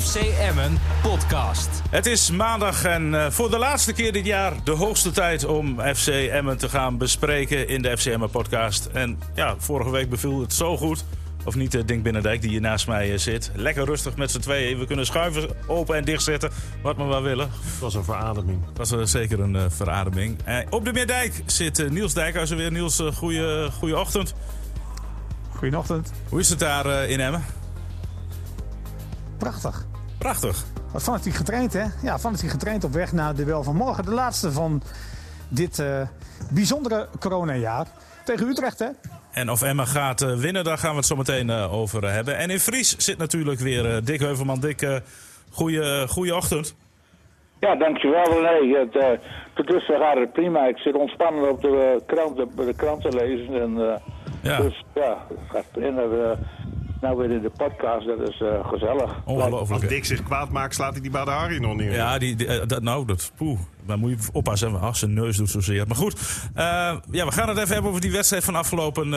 FC Emmen podcast. Het is maandag en eh, voor de laatste keer dit jaar de hoogste tijd om FC Emmen te gaan bespreken in de FC Emmen podcast. En ja, vorige week beviel het zo goed. Of niet, uh, Dink Binnendijk die hier naast mij eh, zit. Lekker rustig met z'n tweeën. We kunnen schuiven open en dicht zetten, wat we maar willen. Het was een verademing. Dat was zeker een verademing. op de Meerdijk zit Niels Dijkhuizen weer. Niels, goeie, goeie ochtend. Goedeochtend. Hoe is het daar in Emmen? Prachtig. Prachtig. Wat fanatiek getraind, hè? Ja, fanatiek getraind op weg naar de wel van morgen. De laatste van dit uh, bijzondere coronajaar. Tegen Utrecht, hè? En of Emma gaat uh, winnen, daar gaan we het zo meteen uh, over hebben. En in Fries zit natuurlijk weer Dick Heuvelman. Dick, goeie, goeie ochtend. Ja, dankjewel. Nee, het, tot dusver gaat het prima. Ik zit ontspannen op de, kranten, de kranten lezen. En, ja. Dus ja, het gaat prima nou weer in de podcast. Dat is uh, gezellig. Als Dick zich kwaad maakt, slaat hij die Harry nog niet. Ja, die, die uh, dat, nou, dat, poeh. Dan moet je oppassen. Ach, zijn neus doet zozeer. Maar goed, uh, ja, we gaan het even hebben over die wedstrijd van afgelopen,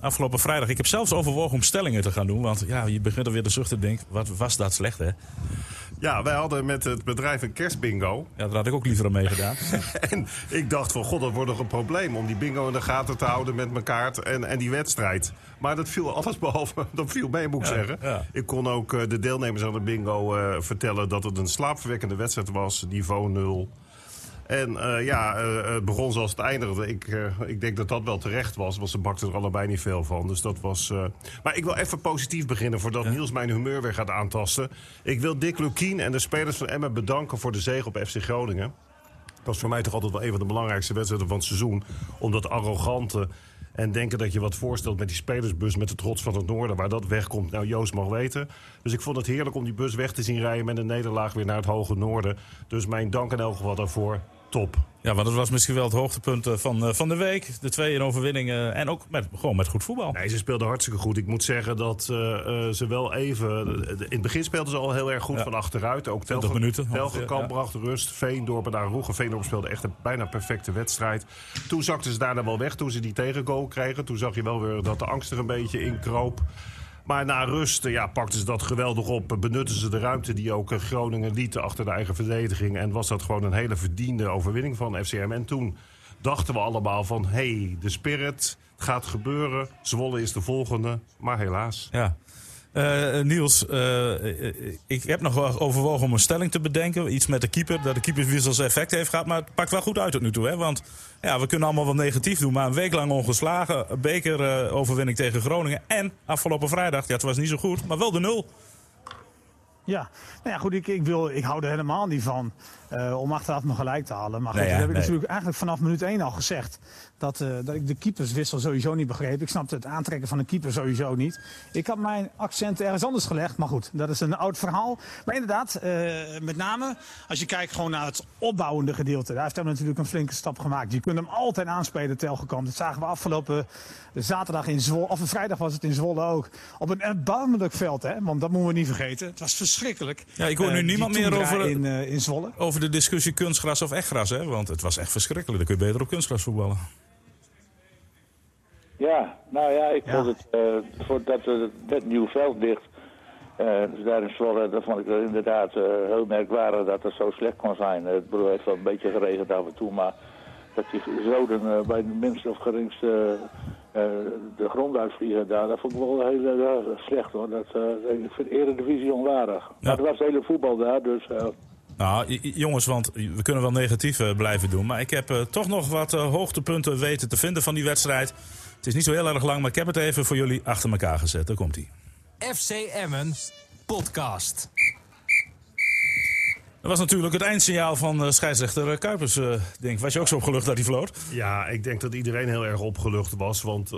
afgelopen vrijdag. Ik heb zelfs overwogen om stellingen te gaan doen. Want ja, je begint er weer de zucht te denken. Wat was dat slecht, hè? Ja, wij hadden met het bedrijf een kerstbingo. Ja, daar had ik ook liever aan meegedaan. en ik dacht van, god, dat wordt nog een probleem... om die bingo in de gaten te houden met mijn kaart en, en die wedstrijd. Maar dat viel alles behalve, dat viel mee, moet ik zeggen. Ik kon ook uh, de deelnemers aan de bingo uh, vertellen... dat het een slaapverwekkende wedstrijd was, niveau 0... En uh, ja, uh, het begon zoals het eindigde. Ik, uh, ik denk dat dat wel terecht was, want ze bakten er allebei niet veel van. Dus dat was. Maar ik wil even positief beginnen voordat ja. Niels mijn humeur weer gaat aantasten. Ik wil Dick Lukien en de spelers van Emmen bedanken voor de zege op FC Groningen. Dat was voor mij toch altijd wel een van de belangrijkste wedstrijden van het seizoen. Omdat arrogante en denken dat je wat voorstelt met die spelersbus met de trots van het noorden, waar dat wegkomt. Nou, Joost mag weten. Dus ik vond het heerlijk om die bus weg te zien rijden met een nederlaag weer naar het hoge noorden. Dus mijn dank in elk geval daarvoor top. Ja, want dat was misschien wel het hoogtepunt eh, van, uh, van de week. De twee in overwinningen en ook met, gewoon met goed voetbal. Nee, ze speelden hartstikke goed. Ik moet zeggen dat uh, ze wel even... In het begin speelden ze al heel erg goed ja. van achteruit. Ook minuten. Telgenkamp ja. bracht rust. Veendorp en daar Roegen. Veendorp speelde echt een bijna perfecte wedstrijd. Toen zakten ze daarna wel weg toen ze die tegengoal kregen. Toen zag je wel weer dat de angst er een beetje in kroop. Maar na rust ja, pakten ze dat geweldig op. Benutten ze de ruimte die ook Groningen lieten achter de eigen verdediging. En was dat gewoon een hele verdiende overwinning van FCM. En toen dachten we allemaal van... hé, hey, de spirit, gaat gebeuren. Zwolle is de volgende, maar helaas. Ja. Uh, Niels, uh, ik heb nog overwogen om een stelling te bedenken. Iets met de keeper, dat de keeperswissels effect heeft gehad. Maar het pakt wel goed uit tot nu toe. Hè? Want ja, we kunnen allemaal wel negatief doen. Maar een week lang ongeslagen. Bekeroverwinning tegen Groningen. En afgelopen vrijdag, ja, het was niet zo goed, maar wel de nul. Ja, nou ja, goed, ik, ik, wil, ik hou er helemaal niet van uh, om achteraf me gelijk te halen. Maar goed, nee, ja, dat heb ik natuurlijk eigenlijk vanaf minuut 1 al gezegd. Dat, uh, dat ik de keeperswissel sowieso niet begreep. Ik snapte het aantrekken van een keeper sowieso niet. Ik had mijn accent ergens anders gelegd. Maar goed, dat is een oud verhaal. Maar inderdaad, uh, met name als je kijkt gewoon naar het opbouwende gedeelte. Daar heeft hij natuurlijk een flinke stap gemaakt. Je kunt hem altijd aanspelen, Telgekamp. Dat zagen we afgelopen zaterdag in Zwolle. Of vrijdag was het in Zwolle ook. Op een erbarmelijk veld, hè. Want dat moeten we niet vergeten. Het was verschrikkelijk. Ja, ik hoor nu niemand meer over, in, in Zwolle. over de discussie kunstgras of echtgras, hè? Want het was echt verschrikkelijk. Dan kun je beter op kunstgras voetballen. Ja, nou ja, ik vond het, uh, voordat het net nieuw veld ligt, uh, dus daar in Zwolle, dat vond ik inderdaad uh, heel merkwaardig dat het zo slecht kon zijn. Het broer heeft wel een beetje geregend af en toe, maar dat die zoden bij de minste of geringste de grond uitvliegen daar, dat vond ik wel heel slecht hoor. Dat, ik vind de eredivisie onwaardig. Ja. Maar het was het hele voetbal daar, dus... Nou, jongens, want we kunnen wel negatief uh, blijven doen. Maar ik heb uh, toch nog wat uh, hoogtepunten weten te vinden van die wedstrijd. Het is niet zo heel erg lang, maar ik heb het even voor jullie achter elkaar gezet. Daar komt hij. FC Emmen podcast. Dat was natuurlijk het eindsignaal van scheidsrechter Kuipers. denk. Was je ook zo opgelucht dat hij vloot? Ja, ik denk dat iedereen heel erg opgelucht was. Want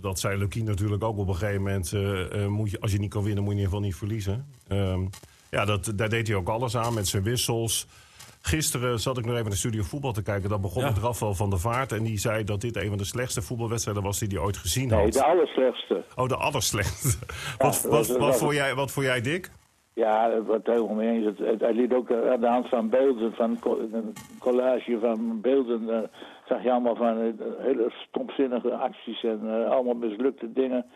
dat zei Lucky natuurlijk ook op een gegeven moment. moet je, als je niet kan winnen, moet je in ieder geval niet verliezen. Ehm, ja, dat, daar deed hij ook alles aan met zijn wissels. Gisteren zat ik nog even in de studio voetbal te kijken. Dan begon ja. het Rafael van der Vaart. En die zei dat dit een van de slechtste voetbalwedstrijden was die hij ooit gezien had. Nee, de allerslechtste. Oh, de allerslechtste. Ja, wat, wat, wat, wat, voor jij, wat voor jij, Dick? Ja, wat helemaal mee eens. Het, hij liet ook aan de hand van beelden, van een collage van beelden... Uh, zag je allemaal van uh, hele stomzinnige acties en uh, allemaal mislukte dingen.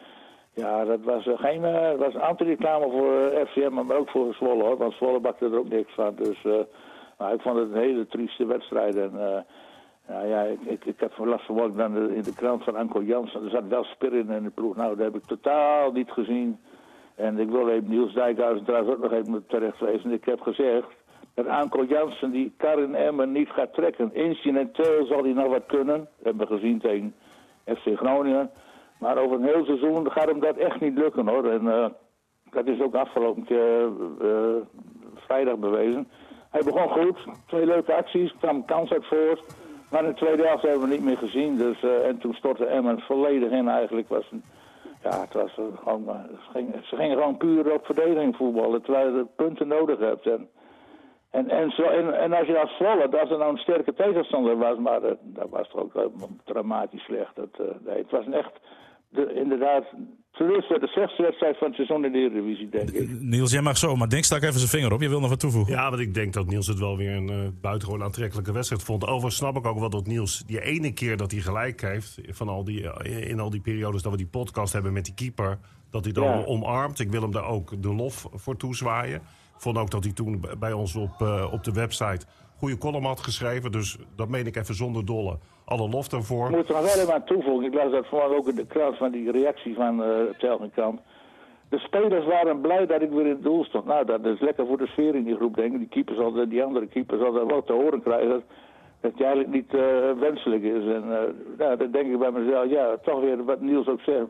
Ja, dat was uh, geen uh, was anti-reclame voor FCM, maar ook voor Zwolle hoor. Want Zwolle bakte er ook niks van. Dus nou, ik vond het een hele trieste wedstrijd. En ja, ja ik, ik, ik heb last van dan in de krant van Anko Jansen. Er zat wel spirit in de ploeg. Nou, dat heb ik totaal niet gezien. En ik wil even Niels Dijkhuizen trouwens ook nog even terecht wezen. Ik heb gezegd dat Anko Jansen die Karin Emmen niet gaat trekken. Incidenteel zal hij nog wat kunnen. Dat hebben we gezien tegen FC Groningen. Maar over een heel seizoen gaat hem dat echt niet lukken hoor. En uh, dat is ook afgelopen keer uh, vrijdag bewezen. Hij begon goed, twee leuke acties, kwam kans uit voort. Maar in de tweede helft hebben we niet meer gezien. Dus, en toen stortte Emmen volledig in eigenlijk. Was een, ja, het was gewoon, ze, gingen, gewoon puur op verdediging voetballen. Terwijl je punten nodig hebt. En, en, en, zo, en, als je dat Zwolle, als er nou een sterke tegenstander was, maar dat, dat was toch ook dramatisch slecht. Dat, nee, het was een echt de, inderdaad teleurstellend de slechtste wedstrijd van het seizoen in de Eredivisie, denk ik. Niels, jij mag zo, maar denk stak even zijn vinger op. Je wil nog wat toevoegen. Ja, want ik denk dat Niels het wel weer een uh, buitengewoon aantrekkelijke wedstrijd vond. Overigens snap ik ook wel dat Niels die ene keer dat hij gelijk heeft... Van al die, eh, in al die periodes dat we die podcast hebben met die keeper... dat hij dan ja. omarmt. Ik wil hem daar ook de lof voor toezwaaien. Ik vond ook dat hij toen bij ons op, uh, op de website goede column had geschreven. Dus dat meen ik even zonder dolle. Alle lof daarvoor. Ik moet er nog wel even aan toevoegen. Ik las dat vooral ook in de krant van die reactie van uh, Telgenkamp. De spelers waren blij dat ik weer in het doel stond. Nou, dat is lekker voor de sfeer in die groep, denk ik. Die, keeper zal, die andere keeper zal dat wel te horen krijgen. Dat het eigenlijk niet uh, wenselijk is. En uh, nou, dan denk ik bij mezelf, ja, toch weer wat Niels ook zegt.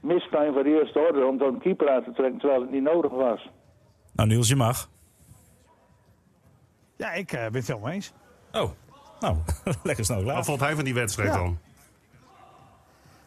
Mispijn van de eerste orde om dan een keeper uit te trekken terwijl het niet nodig was. Nou, Niels, je mag. Ja, ik uh, ben het helemaal eens. Oh, nou, lekker snel klaar. Wat vond hij van die wedstrijd ja. dan?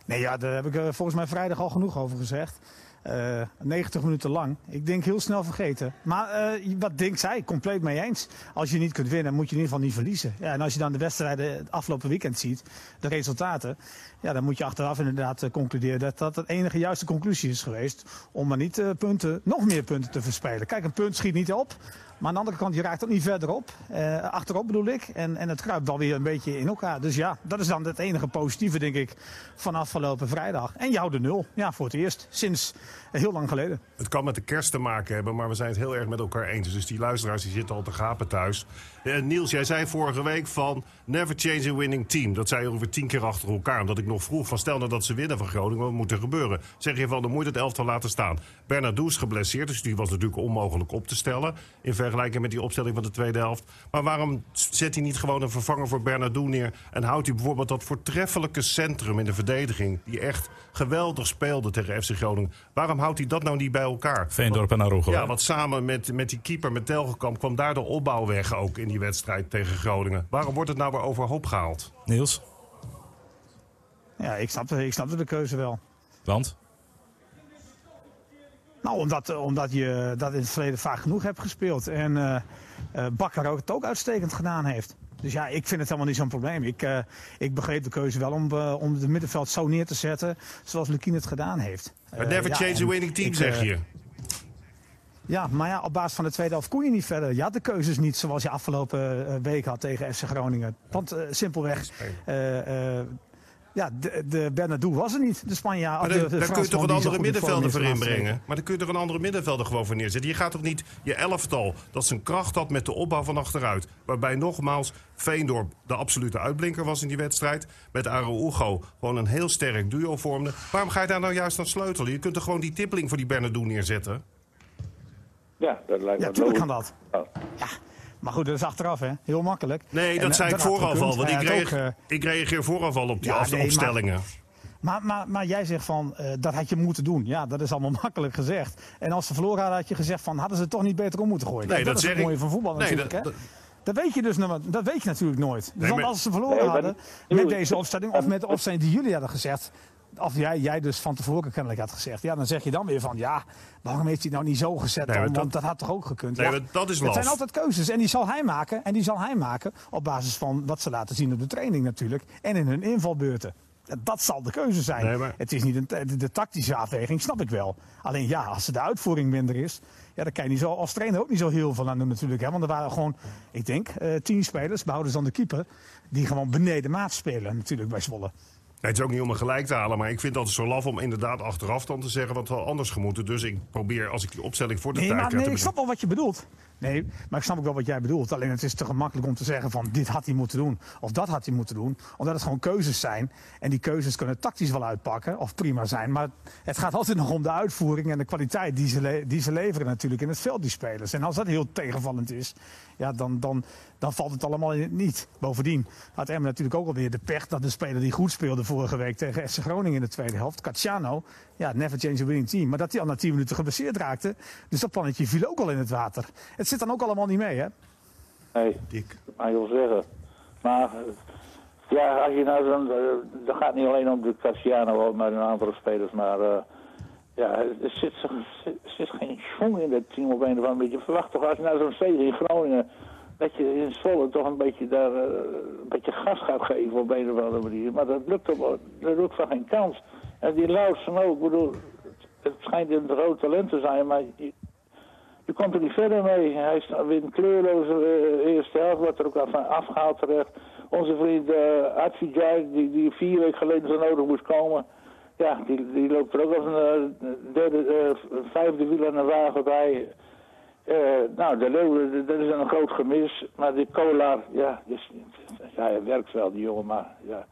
Nee, ja, daar heb ik uh, volgens mij vrijdag al genoeg over gezegd. Uh, 90 minuten lang. Ik denk heel snel vergeten. Maar uh, wat denkt zij? Compleet mee eens. Als je niet kunt winnen, moet je in ieder geval niet verliezen. Ja, en als je dan de wedstrijden het afgelopen weekend ziet, de resultaten. Ja, dan moet je achteraf inderdaad uh, concluderen dat dat het enige juiste conclusie is geweest. Om maar niet punten, nog meer punten te verspelen. Kijk, een punt schiet niet op. Maar aan de andere kant, je raakt ook niet verder op. Uh, achterop bedoel ik. En, en het kruipt wel weer een beetje in elkaar. Dus ja, dat is dan het enige positieve, denk ik, van afgelopen vrijdag. En houdt de nul. Ja, voor het eerst. Sinds heel lang geleden. Het kan met de kerst te maken hebben, maar we zijn het heel erg met elkaar eens. Dus die luisteraars die zitten al te gapen thuis. Uh, Niels, jij zei vorige week van never change a winning team. Dat zei je ongeveer tien keer achter elkaar. Omdat ik nog vroeg van stel nou dat ze winnen van Groningen, wat moet er gebeuren? Zeg je van, dan moet je het elftal laten staan. Bernardo is geblesseerd, dus die was natuurlijk onmogelijk op te stellen. In vergelijking met die opstelling van de tweede helft. Maar waarom zet hij niet gewoon een vervanger voor Bernardo neer... en houdt hij bijvoorbeeld dat voortreffelijke centrum in de verdediging... die echt geweldig speelde tegen FC Groningen. Waarom houdt hij dat nou niet bij elkaar? Veendorp en Arugo. Ja, want samen met, met die keeper, met Telgekamp... kwam daar de opbouw weg ook in die wedstrijd tegen Groningen. Waarom wordt het nou weer overhoop gehaald? Niels? Ja, ik snapte, ik snapte de keuze wel. Want? Nou, omdat, omdat je dat in het verleden vaak genoeg hebt gespeeld. En uh, uh, Bakker ook het ook uitstekend gedaan heeft. Dus ja, ik vind het helemaal niet zo'n probleem. Ik, uh, ik begreep de keuze wel om, om het middenveld zo neer te zetten zoals Lukien het gedaan heeft. Never change a winning team, ik, zeg je. Ja, maar ja, op basis van de tweede helft kon je niet verder. Je had de keuzes niet zoals je afgelopen week had tegen FC Groningen. Want simpelweg, ja, de, de Bernardo was er niet, de Spanjaard. Maar de, de daar kun je toch een andere middenvelder voor inbrengen? Maar dan kun je toch een andere middenvelder gewoon voor neerzetten? Je gaat toch niet je elftal, dat zijn kracht had met de opbouw van achteruit. Waarbij nogmaals Veendorp de absolute uitblinker was in die wedstrijd. Met Araujo gewoon een heel sterk duo vormde. Waarom ga je daar nou juist aan sleutelen? Je kunt toch gewoon die tippeling voor die Bernardo neerzetten? Ja, dat lijkt me Ja, natuurlijk kan dat. Oh. Ja. Maar goed, dat is achteraf, hè? Heel makkelijk. Nee, dat en, zei ik vooraf al. Want ik, reageer, ook, uh, ik reageer vooraf al op die ja, nee, opstellingen. Maar, maar, maar, jij zegt van, uh, dat had je moeten doen. Ja, dat is allemaal makkelijk gezegd. En als ze verloren hadden, had je gezegd van, hadden ze het toch niet beter om moeten gooien. Nee, dat, dat is het mooie van voetbal nee, natuurlijk, dat, hè? Dat weet, je dus, dat weet je natuurlijk nooit. Dus nee, maar, als ze verloren nee, hadden met deze opstelling... of met de opstelling die jullie hadden gezegd... of jij, jij dus van tevoren kennelijk had gezegd... ja, dan zeg je dan weer van... ja, waarom heeft hij nou niet zo gezet nee, dan? dat, Want dat had toch ook gekund? Nee, ja, dat is Het zijn altijd keuzes. En die zal hij maken. En die zal hij maken op basis van wat ze laten zien op de training natuurlijk. En in hun invalbeurten. Dat zal de keuze zijn. Nee, maar... Het is niet een, de, de, tactische afweging, snap ik wel. Alleen ja, als de uitvoering minder is, ja, dan kan je niet zo, als trainer ook niet zo heel veel aan doen natuurlijk. Hè? Want er waren gewoon, ik denk, uh, tien spelers, behouden dan de keeper, die gewoon beneden maat spelen natuurlijk bij Zwolle. Het is ook niet om een gelijk te halen, maar ik vind het altijd zo laf om inderdaad achteraf dan te zeggen wat we anders gemoeten. Dus ik probeer, als ik die opstelling voor de nee, tijd maar. Nee, ik snap wel wat je bedoelt. Nee, maar ik snap ook wel wat jij bedoelt. Alleen het is te gemakkelijk om te zeggen van dit had hij moeten doen. Of dat had hij moeten doen. Omdat het gewoon keuzes zijn. En die keuzes kunnen tactisch wel uitpakken. Of prima zijn. Maar het gaat altijd nog om de uitvoering en de kwaliteit die ze, die ze leveren natuurlijk in het veld, die spelers. En als dat heel tegenvallend is, ja, dan, dan, dan valt het allemaal in het niet. Bovendien had Emmen natuurlijk ook alweer de pech dat de speler die goed speelde vorige week tegen FC Groningen in de tweede helft, Cacciano, ja, never change a winning team. Maar dat hij al na 10 minuten geblesseerd raakte. Dus dat plannetje viel ook al in het water. Het zit dan ook allemaal niet mee, hè? Nee, Dik. dat mag je wel zeggen. Maar ja, als je nou zo'n. Uh, dat gaat niet alleen om de Cacciano, maar een aantal spelers, maar. Uh, ja, er zit, er zit geen jong in dat team op een of andere manier. Je verwacht toch als je nou zo'n steden in Groningen dat je in Zwolle toch een beetje daar uh, een beetje gas gaat geven op een of andere manier. Maar dat lukt, op, dat lukt van geen kans. En die Lausen ook, ik bedoel, het schijnt een groot talent te zijn, maar je, je komt er niet verder mee. Hij is weer kleurloze uh, eerste helft, wordt er ook af, afgehaald terecht. Onze vriend uh, die, die vier weken geleden zo nodig moest komen, ja, die, die loopt er ook als een uh, derde, vijfde wiel aan de wagen bij. nou, de Leeuwen, dat is een groot gemis. Maar die Kolar, ja, dus, ja, hij werkt wel, die jongen, maar ja...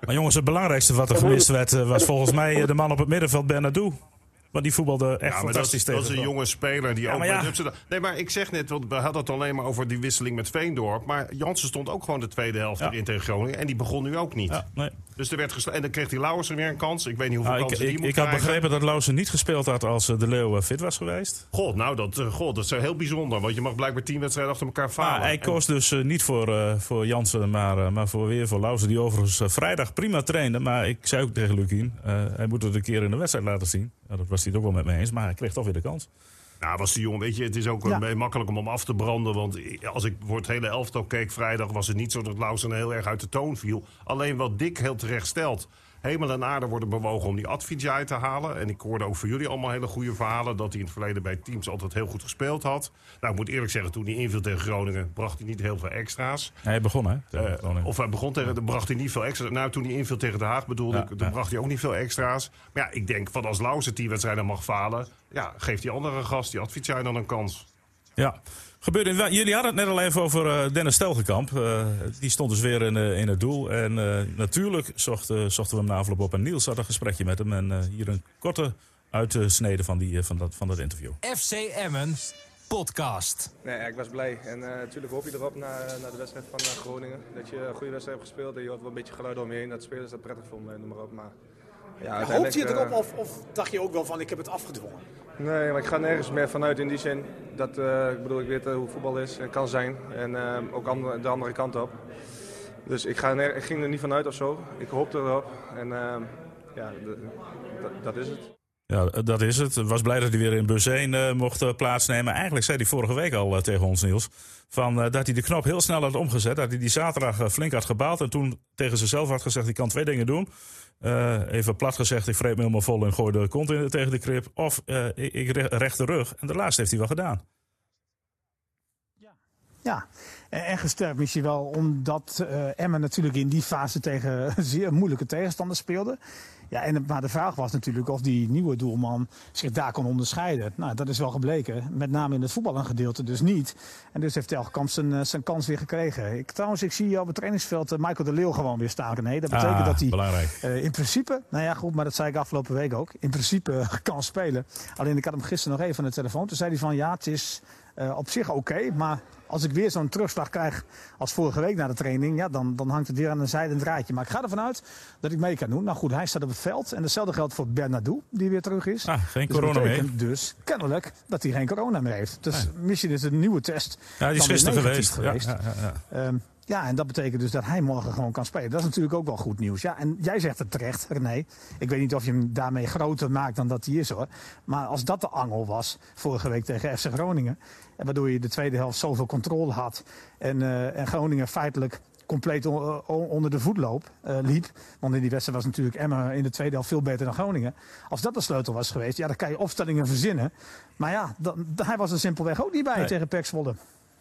Maar jongens, het belangrijkste wat er gemist werd was volgens mij de man op het middenveld, Bernardo. Want die voetbalde echt ja, fantastisch dat, dat is een jonge speler die ja, ook ja. Nee, maar ik zeg net, want we hadden het alleen maar over die wisseling met Veendorp. Maar Jansen stond ook gewoon de tweede helft erin tegen Groningen. En die begon nu ook niet. Nee. Dus er werd En dan kreeg die Lauwersen weer een kans. Ik weet niet hoeveel nou, kansen ik, die ik, ik had begrepen dat Lauwersen niet gespeeld had als de Leeuw fit was geweest. God, nou, dat, God, dat is heel bijzonder. Want je mag blijkbaar tien wedstrijden achter elkaar falen. hij koos dus uh, niet voor, uh, voor Jansen, maar, uh, maar voor weer voor Lauwersen. Die overigens vrijdag prima trainde. Maar ik zei ook tegen Lukien, hij moet het een keer in de wedstrijd laten zien. Ja, dat was hij het ook wel met me eens. Maar hij kreeg toch weer de kans. Nou, was die jongen, weet je, het is ook ja. makkelijk om hem af te branden. Want als ik voor het hele elftal keek vrijdag, was het niet zo dat Lausen heel erg uit de toon viel. Alleen wat Dick heel terecht stelt. Hemel en aarde worden bewogen om die Advijay te halen. En ik hoorde ook voor jullie allemaal hele goede verhalen... dat hij in het verleden bij teams altijd heel goed gespeeld had. Nou, ik moet eerlijk zeggen, toen hij inviel tegen Groningen... bracht hij niet heel veel extra's. hij begon, hè? Uh, of hij begon tegen... Dan bracht hij niet veel extra's. Nou, toen hij inviel tegen De Haag bedoelde ik... dan bracht hij ook niet veel extra's. Maar ja, ik denk van als Lauze tien wedstrijden mag falen... ja, geeft die andere gast, die Advijay, dan een kans. Ja, Gebeurde, jullie hadden het net al even over uh, Dennis Stelgekamp. Uh, die stond dus weer in, uh, in het doel. En natuurlijk zochten, zochten we hem na afloop op. En Niels had een gesprekje met hem. En hier een korte uitsnede van, die, van, dat, van dat interview. FC Emmen podcast. Nee, ik was blij. En natuurlijk hoop je erop na, na de wedstrijd van Groningen. Dat je een goede wedstrijd hebt gespeeld. En je had wel een beetje geluid omheen. Dat spelers dat prettig vonden, noem maar op. Maar, ja, Hoopt je erop of, of dacht je ook wel van ik heb het afgedwongen? Nee, maar ik ga nergens meer vanuit in die zin. Dat, uh, ik bedoel, ik weet uh, hoe voetbal is en kan zijn. En uh, ook andere, de andere kant op. Dus ik, ga ik ging er niet vanuit of zo. Ik hoopte erop. En ja, dat is het. Ja, dat is het. Was blij dat hij weer in bus 1 mocht plaatsnemen. Eigenlijk zei hij vorige week al tegen ons, Niels... Van, dat hij de knop heel snel had omgezet. Dat hij die zaterdag flink had gebaald. En toen tegen zichzelf had gezegd, ik kan twee dingen doen. Even plat gezegd, ik vreet me helemaal vol en gooi de kont in, tegen de krip. Of ik, recht de rug. En de laatste heeft hij wel gedaan. Ja. En gesterkt misschien wel omdat Emma natuurlijk in die fase tegen zeer moeilijke tegenstanders speelde. Ja, en, maar de vraag was natuurlijk of die nieuwe doelman zich daar kon onderscheiden. Nou, dat is wel gebleken. Met name in het voetballengedeelte dus niet. En dus heeft Telkamp zijn, eh, zijn kans weer gekregen. Ik, trouwens, ik zie op het trainingsveld uh, Michael de Leeuw gewoon weer staan. Nee, dat betekent ah, dat hij uh, in principe, nou ja goed, maar dat zei ik afgelopen week ook, in principe kan spelen. Alleen ik had hem gisteren nog even aan de telefoon. Toen zei hij van ja, het is uh, op zich oké, okay, maar als ik weer zo'n terugslag krijg als vorige week na de training, ja, dan, dan hangt het weer aan een zijdend draadje. Maar ik ga ervan uit dat ik mee kan doen. Nou goed, hij staat op het veld. En hetzelfde geldt voor Bernardo, die weer terug is. Ah, geen dus corona meer. Dus kennelijk dat hij geen corona meer heeft. Dus misschien is het een nieuwe test. Ja, die is gisteren geweest. geweest. Ja, ja, ja, um, ja, en dat betekent dus dat hij morgen gewoon kan spelen. Dat is natuurlijk ook wel goed nieuws. Ja, en jij zegt het terecht, René. Ik weet niet of je hem daarmee groter maakt dan dat hij is hoor. Maar als dat de angel was vorige week tegen FC Groningen. En waardoor je de tweede helft zoveel controle had. En, uh, en Groningen feitelijk compleet onder de voetloop uh, liep. Want in die wedstrijd was natuurlijk Emma in de tweede helft veel beter dan Groningen. Als dat de sleutel was geweest, ja, dan kan je opstellingen verzinnen. Maar ja, dan, hij was er simpelweg ook niet bij nee. tegen Pek Zwolle.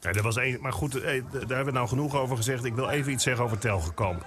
Ja, dat was een, maar goed, eh, daar hebben we nou genoeg over gezegd. Ik wil even iets zeggen over Telgekamp.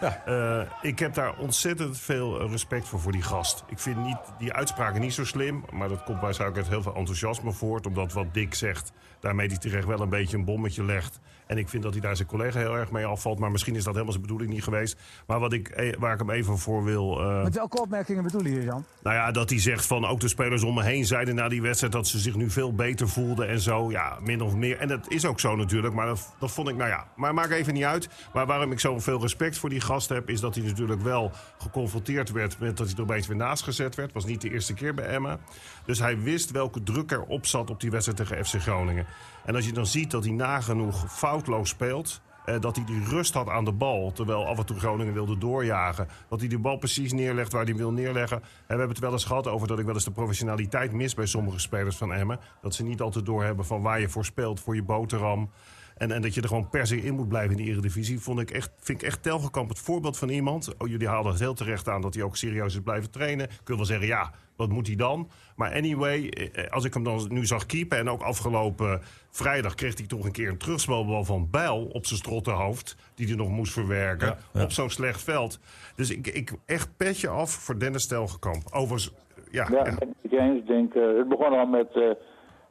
Ja. Uh, ik heb daar ontzettend veel respect voor, voor die gast. Ik vind niet, die uitspraken niet zo slim. Maar dat komt waarschijnlijk uit heel veel enthousiasme voort. Omdat wat Dick zegt, daarmee die terecht wel een beetje een bommetje legt. En ik vind dat hij daar zijn collega heel erg mee afvalt. Maar misschien is dat helemaal zijn bedoeling niet geweest. Maar wat ik, eh, waar ik hem even voor wil... Uh... Met welke opmerkingen bedoel je, Jan? Nou ja, dat hij zegt van ook de spelers om me heen zeiden na die wedstrijd... dat ze zich nu veel beter voelden en zo. Ja, min of meer. En dat is ook zo natuurlijk. Maar dat, dat vond ik, nou ja... Maar maakt even niet uit. Maar waarom ik zoveel respect voor die gast heb... is dat hij natuurlijk wel geconfronteerd werd... met dat hij er opeens weer naast gezet werd. was niet de eerste keer bij Emma. Dus hij wist welke druk erop zat op die wedstrijd tegen FC Groningen. En als je dan ziet dat hij nagenoeg foutloos speelt. Eh, dat hij die rust had aan de bal. Terwijl af en toe Groningen wilde doorjagen. Dat hij de bal precies neerlegt waar hij wil neerleggen. En we hebben het wel eens gehad over dat ik wel eens de professionaliteit mis bij sommige spelers van Emmen. Dat ze niet altijd doorhebben van waar je voor speelt, voor je boterham. En, en dat je er gewoon per se in moet blijven in de Eredivisie. Vond ik echt, vind ik echt Telgekamp het voorbeeld van iemand. Oh, jullie haalden het heel terecht aan dat hij ook serieus is blijven trainen. Kun wel zeggen, ja, wat moet hij dan? Maar anyway, eh, als ik hem dan nu zag keepen... en ook afgelopen vrijdag kreeg hij toch een keer een terugspelbal van Bijl... op zijn strottenhoofd, die hij nog moest verwerken. Op zo'n slecht veld. Dus ik, ik echt petje af voor Dennis Telgekamp. Overigens, ja... Ja, ja. ik eens denk... Uh, het begon al met... Uh,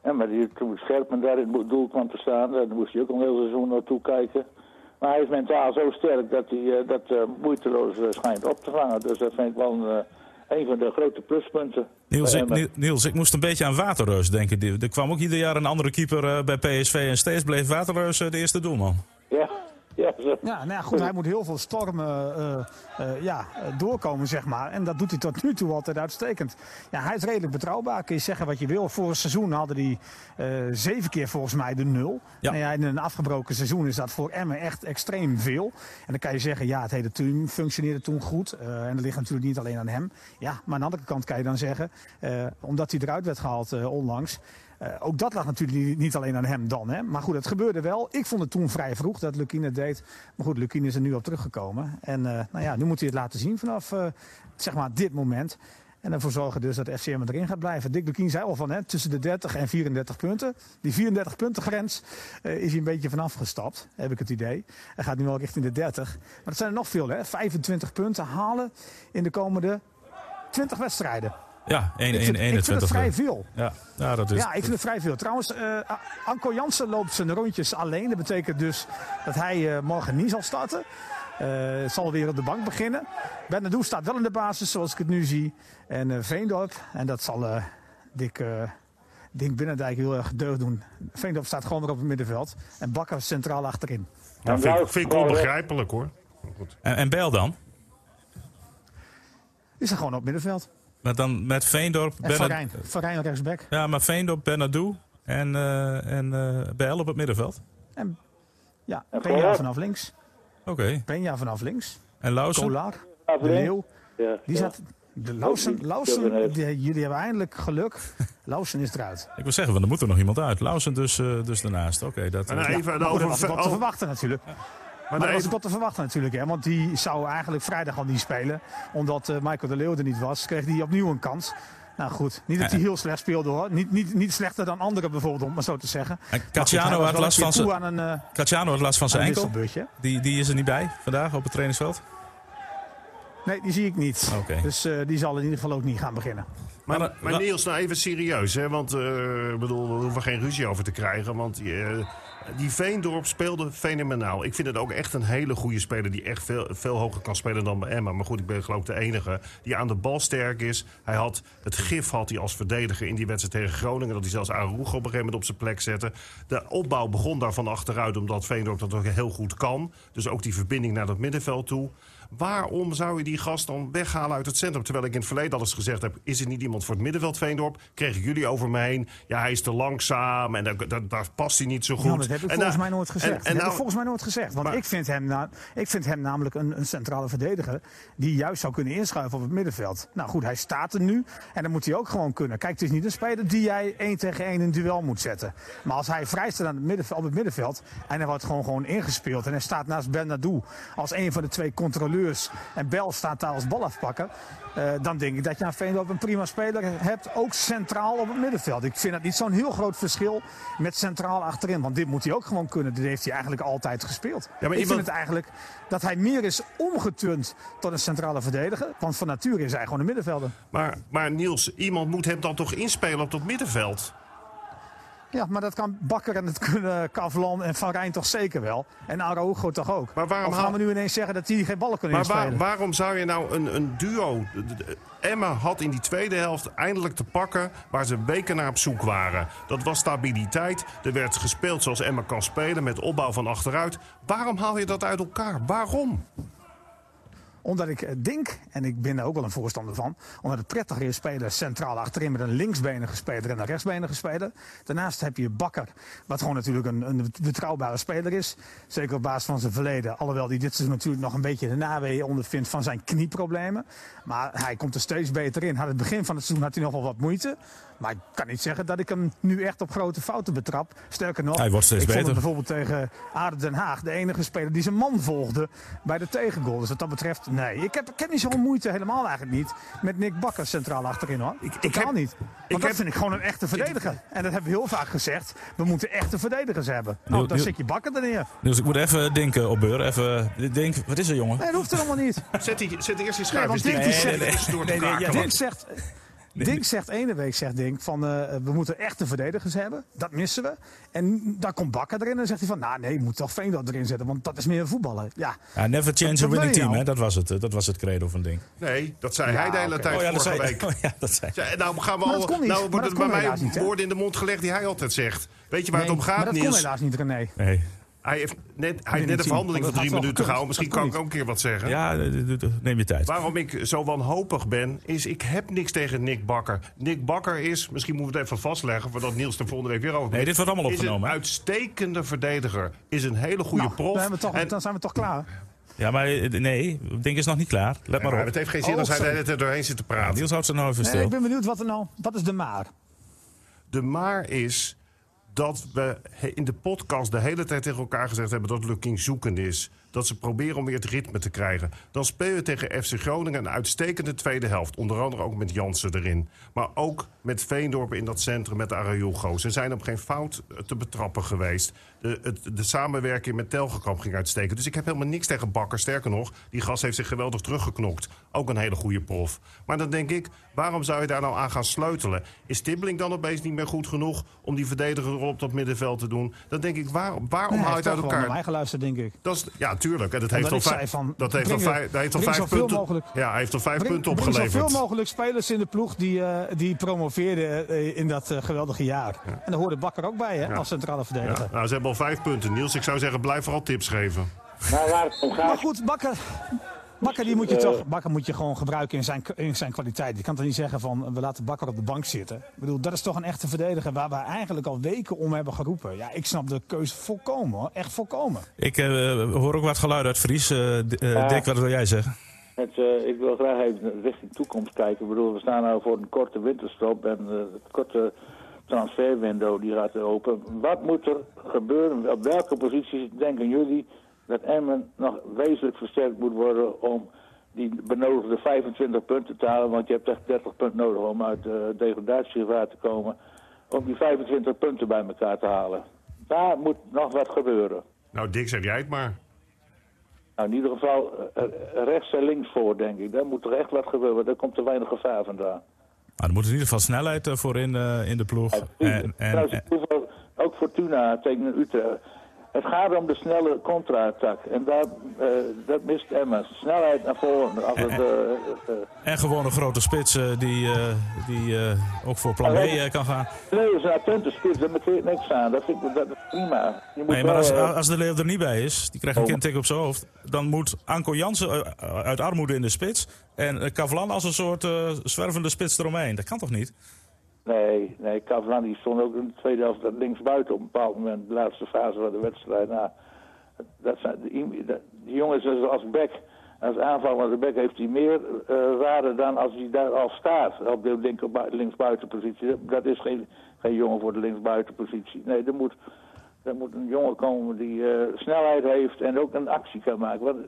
ja, maar die, toen Scherpen daar in het doel kwam te staan... daar moest hij ook een heel seizoen naartoe kijken... Maar hij is mentaal zo sterk dat hij uh, dat uh, moeiteloos schijnt op te vangen. Dus dat vind ik wel een, een van de grote pluspunten. Niels ik, Niels, ik moest een beetje aan Waterreus denken. Er kwam ook ieder jaar een andere keeper uh, bij PSV en steeds bleef Waterreus uh, de eerste doelman. Ja, ja, ja nou ja, goed, hij moet heel veel stormen uh, uh, ja, doorkomen, zeg maar. En dat doet hij tot nu toe altijd uitstekend. Ja, hij is redelijk betrouwbaar, kun je zeggen wat je wil. Vorig seizoen hadden hij uh, zeven keer volgens mij de nul. Ja. En ja, in een afgebroken seizoen is dat voor Emmen echt extreem veel. En dan kan je zeggen, ja, het hele team functioneerde toen goed. en dat ligt natuurlijk niet alleen aan hem. Ja, maar aan de andere kant kan je dan zeggen, omdat hij eruit werd gehaald onlangs... Uh, ook dat lag natuurlijk niet alleen aan hem dan. Hè? Maar goed, het gebeurde wel. Ik vond het toen vrij vroeg dat Lukien het deed. Maar goed, Lukien is er nu op teruggekomen. En uh, nou ja, nu moet hij het laten zien vanaf uh, zeg maar dit moment. En ervoor zorgen dus dat FCM erin gaat blijven. Dick Lukien zei al van tussen de 30 en 34 punten. Die 34 punten grens is hij een beetje vanaf gestapt, heb ik het idee. Hij gaat nu wel richting de 30. Maar dat zijn er nog veel, hè? 25 punten halen in de komende 20 wedstrijden. Ja, 1, ik, vind, 1, 21. Ik vind het vrij veel. Ja, ja, dat is... ja ik vind het vrij veel. Trouwens, uh, Anko Jansen loopt zijn rondjes alleen. Dat betekent dus dat hij uh, morgen niet zal starten. Uh, zal weer op de bank beginnen. Bernardo staat wel in de basis, zoals ik het nu zie. En uh, Veendorp, en dat zal Dick, Dick Binnendijk heel erg deugd doen. Veendorp staat gewoon weer op het middenveld. En Bakker centraal achterin. Ja, vind, vind ik onbegrijpelijk hoor. Goed. En, en Bel dan? Is er gewoon op het middenveld. Met, dan, met Veendorp... En Van Rijn, rechtsback. Ja, maar Veendorp, Bernardo en, uh, en uh, BL op het middenveld. En, ja, Penja vanaf links. Oké. Okay. Penja vanaf links. En Lausen? Kolar, De Leeuw. Ja, die zat... De Lausen, Lausen die, jullie hebben eindelijk geluk. Lausen is eruit. Ik wil zeggen, want er moet er nog iemand uit. Lausen dus, uh, dus daarnaast. Oké, okay, dat... En even ja, over... Dat was te verwachten natuurlijk. Maar, dat was ook wat te verwachten natuurlijk. Hè? Want die zou eigenlijk vrijdag al niet spelen. Omdat uh, Michael de Leeuw er niet was, kreeg hij opnieuw een kans. Nou goed, niet dat hij heel slecht speelde hoor. Niet, niet, niet slechter dan anderen bijvoorbeeld, om maar zo te zeggen. En Cacciano had last van zijn uh, Cacciano had last van zijn enkel. Die, die is er niet bij vandaag op het trainingsveld? Nee, die zie ik niet. Okay. Dus uh, die zal in ieder geval ook niet gaan beginnen. Maar, maar, maar Niels, nou even serieus. Hè? Want uh, bedoel, we hoeven geen ruzie over te krijgen. Want uh, die Veendorp speelde fenomenaal. Ik vind het ook echt een hele goede speler die echt veel, veel hoger kan spelen dan bij Emma. Maar goed, ik ben geloof ik de enige die aan de bal sterk is. Hij had het gif had hij als verdediger in die wedstrijd tegen Groningen. Dat hij zelfs Arugo op een gegeven moment op zijn plek zette. De opbouw begon daar van achteruit omdat Veendorp dat ook heel goed kan. Dus ook die verbinding naar dat middenveld toe. Waarom zou je die gast dan weghalen uit het centrum? Terwijl ik in het verleden al eens gezegd heb... is het niet iemand voor het middenveld Veendorp? Kregen jullie over me heen. Ja, hij is te langzaam en daar, daar, past hij niet zo goed. Ja, dat heb ik volgens mij nooit gezegd. En, en dat nou, volgens mij nooit gezegd. Want ik, vind hem na, ik vind hem namelijk een, een, centrale verdediger... die juist zou kunnen inschuiven op het middenveld. Nou goed, hij staat er nu en dan moet hij ook gewoon kunnen. Kijk, het is niet een speler die jij één tegen één een duel moet zetten. Maar als hij vrij staat aan het middenveld, op het middenveld... en hij wordt gewoon, gewoon ingespeeld en hij staat naast Bernardo... als een van de twee controleurs Fleurs en Bel staat daar als balafpakker. Uh, dan denk ik dat je aan Veendorp een prima speler hebt, ook centraal op het middenveld. Ik vind dat niet zo'n heel groot verschil met centraal achterin. Want dit moet hij ook gewoon kunnen. Dit heeft hij eigenlijk altijd gespeeld. Ja, maar ik vind het eigenlijk dat hij meer is omgeturnd tot een centrale verdediger. Want van nature is hij gewoon een middenvelder. Maar, maar Niels, iemand moet hem dan toch inspelen op dat middenveld? Ja, maar dat kan Bakker en het kunnen Kavlan en Van Rijn toch zeker wel. En Araujo toch ook. Maar waarom gaan we nu ineens zeggen dat die geen ballen kunnen maar Maar waarom zou je nou een, een duo... Emma had in die tweede helft eindelijk te pakken waar ze weken naar op zoek waren. Dat was stabiliteit. Er werd gespeeld zoals Emma kan spelen met opbouw van achteruit. Waarom haal je dat uit elkaar? Waarom? Omdat ik eh, denk, en ik ben daar ook wel een voorstander van, omdat het prettiger is spelen centraal achterin met een linksbenige speler en een rechtsbenige speler. Daarnaast heb je Bakker, wat gewoon natuurlijk een, een betrouwbare speler is. Zeker op basis van zijn verleden. Alhoewel hij dit seizoen natuurlijk nog een beetje de naweeën ondervindt van zijn knieproblemen. Maar hij komt er steeds beter in. Had het begin van het seizoen had hij nog wel wat moeite. Maar ik kan niet zeggen dat ik hem nu echt op grote fouten betrap. Sterker nog, hij wordt steeds ik beter. vond hem bijvoorbeeld tegen Aarde Den Haag de enige speler die zijn man volgde bij de tegengoal. Dus wat dat betreft, nee. Ik heb, ik heb niet zo'n moeite, helemaal eigenlijk niet, met Nick Bakker centraal achterin hoor. Ik, ik kan niet. Want ik dat heb, vind ik gewoon een echte verdediger. En dat hebben we heel vaak gezegd. We moeten echte verdedigers hebben. Nou, dan zit je Bakker er neer. Dus ik moet even denken op Beur. Even denk, wat is er jongen? Nee, dat hoeft helemaal niet. Zet, die, zet eerst die schuif nee, nee, nee, nee, nee, Dink zegt, Dink zegt ene week, zegt Dink, van uh, we moeten echte verdedigers hebben. Dat missen we. En daar komt Bakker erin en zegt hij van, nou nee, je moet toch Veendorp erin zetten, want dat is meer voetballen. Ja, ja never change a winning team, nou? hè? Dat, was het, dat was het credo van Dink. Nee, dat zei hij de hele okay. tijd oh, ja, vorige zei, week. Oh, ja, dat zei ja, nou gaan we al, nou wordt het bij mij woorden in de mond gelegd die hij altijd zegt. Weet je waar nee, het om gaat, maar dat Niels? kon helaas niet, René. Nee. Hij heeft net, hij heeft net een verhandeling van drie minuten gehouden. Misschien kan ik ook een keer wat zeggen. Ja, neem je tijd. Waarom ik zo wanhopig ben, is ik heb niks tegen Nick Bakker. Nick Bakker is, misschien moeten we het even vastleggen... voordat Niels er volgende week weer over Nee, dit wordt allemaal opgenomen. Is een uitstekende verdediger. Is een hele goede nou, prof. Dan, toch, en, dan zijn we toch klaar. Ja, maar nee, ik denk is nog niet klaar. Let maar op. Het heeft geen zin oh, als hij er doorheen zit te praten. Niels houdt zijn nou even stil. Nee, ik ben benieuwd wat er nou... Wat is de maar? De maar is dat we in de podcast de hele tijd tegen elkaar gezegd hebben dat Lukking zoekend is. Dat ze proberen om weer het ritme te krijgen. Dan speel je tegen FC Groningen een uitstekende tweede helft. Onder andere ook met Jansen erin. Maar ook met Veendorp in dat centrum met de Arajugo. Ze zijn op geen fout te betrappen geweest. De, het, de samenwerking met Telgekamp ging uitstekend. Dus ik heb helemaal niks tegen Bakker. Sterker nog, die gast heeft zich geweldig teruggeknokt. Ook een hele goede prof. Maar dan denk ik, waarom zou je daar nou aan gaan sleutelen? Is Tibbeling dan opeens niet meer goed genoeg om die verdediger op dat middenveld te doen? Dan denk ik, waar, waarom nee, haal je het uit elkaar? mij geluisterd, denk ik. Dat is, ja, tuurlijk. En dat heeft al vijf, van, dat heeft al vijf, heeft al vijf punten. Mogelijk, ja, hij heeft al vijf punten opgeleverd. Er zoveel mogelijk spelers in de ploeg die, uh, die promoveerden uh, in dat uh, geweldige jaar. Ja. En daar hoorde Bakker ook bij, hè, ja. als centrale verdediger. Ja. Nou, ze hebben al vijf punten. Niels, ik zou zeggen, blijf vooral tips geven. Nou, waar het om gaat... Maar goed, Bakker, Bakker, die moet je toch, Bakker moet je gewoon gebruiken in zijn, in zijn kwaliteit. Je kan toch niet zeggen van we laten Bakker op de bank zitten. Ik bedoel, dat is toch een echte verdediger waar we eigenlijk al weken om hebben geroepen. Ja, ik snap de keuze volkomen hoor. Echt volkomen. Ik uh, hoor ook wat geluid uit Fries. Uh, uh, Dick, wat wil jij zeggen? Het, ik wil graag even richting toekomst kijken. Ik bedoel, we staan nou voor een korte winterstop en het korte transferwindow die gaat open. Wat moet er gebeuren? Op welke posities denken jullie dat Emmen nog wezenlijk versterkt moet worden om die benodigde 25 punten te halen. Want je hebt echt 30 punten nodig om uit de degradatiegevaar te komen. Om die 25 punten bij elkaar te halen. Daar moet nog wat gebeuren. Nou, Dick, zeg jij het maar. Nou, in ieder geval eh, eh, rechts en links voor, denk ik. Daar moet er echt wat gebeuren, daar komt te weinig gevaar vandaan. Maar er moet in ieder geval snelheid voor in, uh, in de ploeg. Ja, en, en, en, ook Fortuna tegen Utrecht. Het gaat om de snelle contra-attack. En dat, uh, dat mist Emma. Snelheid naar voren. Als het, uh, uh, en gewoon een grote spits die, die ook voor plan B kan gaan. Nee, is een attente spits. Daar moet niks aan. Dat vind ik dat prima. Je moet nee, maar als, als de Leeuw er niet bij is, die krijgt een oh. kindtik op zijn hoofd. Dan moet Anko Jansen uit armoede in de spits. En Kavlan als een soort zwervende spits eromheen. Dat kan toch niet? Nee, nee, Cavani die stond ook in de tweede helft linksbuiten op een bepaald moment, de laatste fase van de wedstrijd. Nou, dat zijn, die, die jongens als back, als aanvaller de back heeft hij meer uh, waarde dan als hij daar al staat, op de linksbuitenpositie. Dat is geen, geen jongen voor de linksbuitenpositie. Nee, er moet, er moet een jongen komen die uh, snelheid heeft en ook een actie kan maken. Want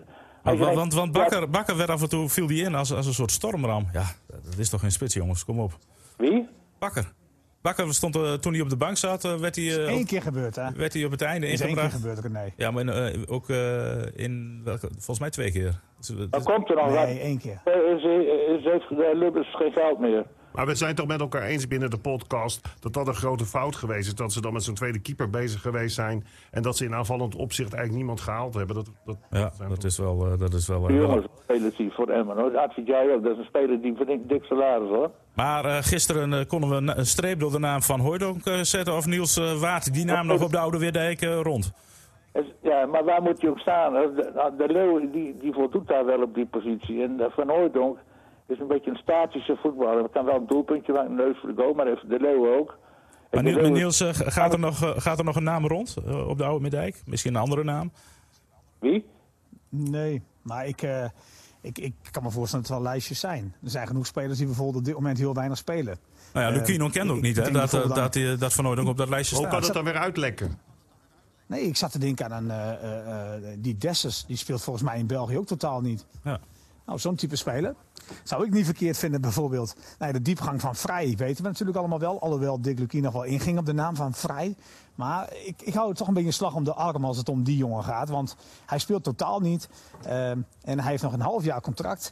Want, want, want Bakker, Bakker werd af en toe viel die in als, als een soort stormram. Ja, dat is toch geen spits, jongens. Kom op. Wie? Bakker. Bakker stond uh, toen hij op de bank zat, uh, werd hij... Uh, Eén keer gebeurd, hè? Werd hij op het einde is ingebracht. Is één keer gebeurd, nee. Ja, maar in, ook in, welke, volgens mij twee keer. Dus, Dan komt er nog Nee, één keer. Ze heeft Lubbers geen geld meer. Maar we zijn toch met elkaar eens binnen de podcast dat dat een grote fout geweest is. Dat ze dan met zo'n tweede keeper bezig geweest zijn. En dat ze in aanvallend opzicht eigenlijk niemand gehaald hebben. Dat, dat, ja, dat, is wel... Uh, dat is wel uh, jongens, voor Emmen hoor. Dat vind jij ook. Dat is een speler die verdient dik salaris hoor. Maar uh, gisteren uh, konden we een streep door de naam van Hooydonk uh, zetten. Of Niels Waard die naam nog op de Oude Weerdijk rond. Ja, maar waar moet je ook staan? De, de Leeuw die, die voldoet daar wel op die positie. En Van Hooydonk is een beetje een statische voetballer. We kan wel een doelpuntje maken, een neus voor de goal, maar even de Leeuw ook. Maar Niels, Niels uh, gaat, er nog, uh, gaat er nog een naam rond uh, op de Oude Middijk? Misschien een andere naam? Wie? Nee, maar ik, ik, ik kan me voorstellen dat er wel lijstjes zijn. Er zijn genoeg spelers die bijvoorbeeld op dit moment heel weinig spelen. Nou ja, Lukino kent ook niet hè, dat, dat, dat, dat Van op dat lijstje Hoe staat. Hoe kan het dan weer uitlekken? Nee, ik zat te denken aan een, die Dessus. Die speelt volgens mij in België ook totaal niet. Ja. Nou, zo'n type speler. Zou ik niet verkeerd vinden, bijvoorbeeld. De diepgang van Vrij weten we natuurlijk allemaal wel. Alhoewel Dick Lukien nog wel inging op de naam van Vrij. Maar ik, ik hou het toch een beetje slag om de arm als het om die jongen gaat. Want hij speelt totaal niet. Uh, en hij heeft nog een half jaar contract.